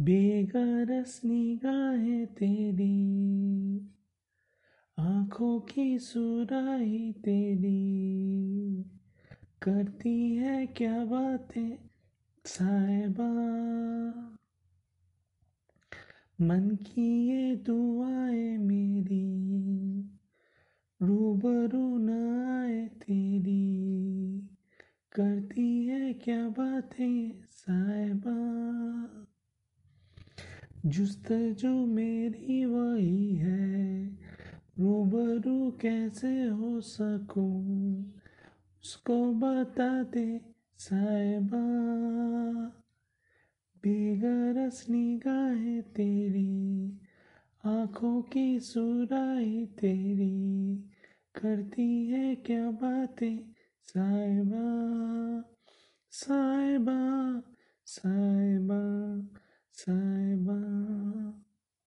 बेगरस निगाहें तेरी। आँखों की सुराही तेरी। करती है क्या बातें साहिबा? मन की ये दुआएँ मेरी, रूबरू न आए तेरी। करती है क्या बातें साहिबा? जुस्तजू मेरी वही है, रूबरू कैसे हो सकूँ? उसको बता दे साहिबा बेगरस निगाहें तेरी, आँखों की सुराही तेरी, करती है क्या बातें साहिबा? साहिबा साहिबा 在吗？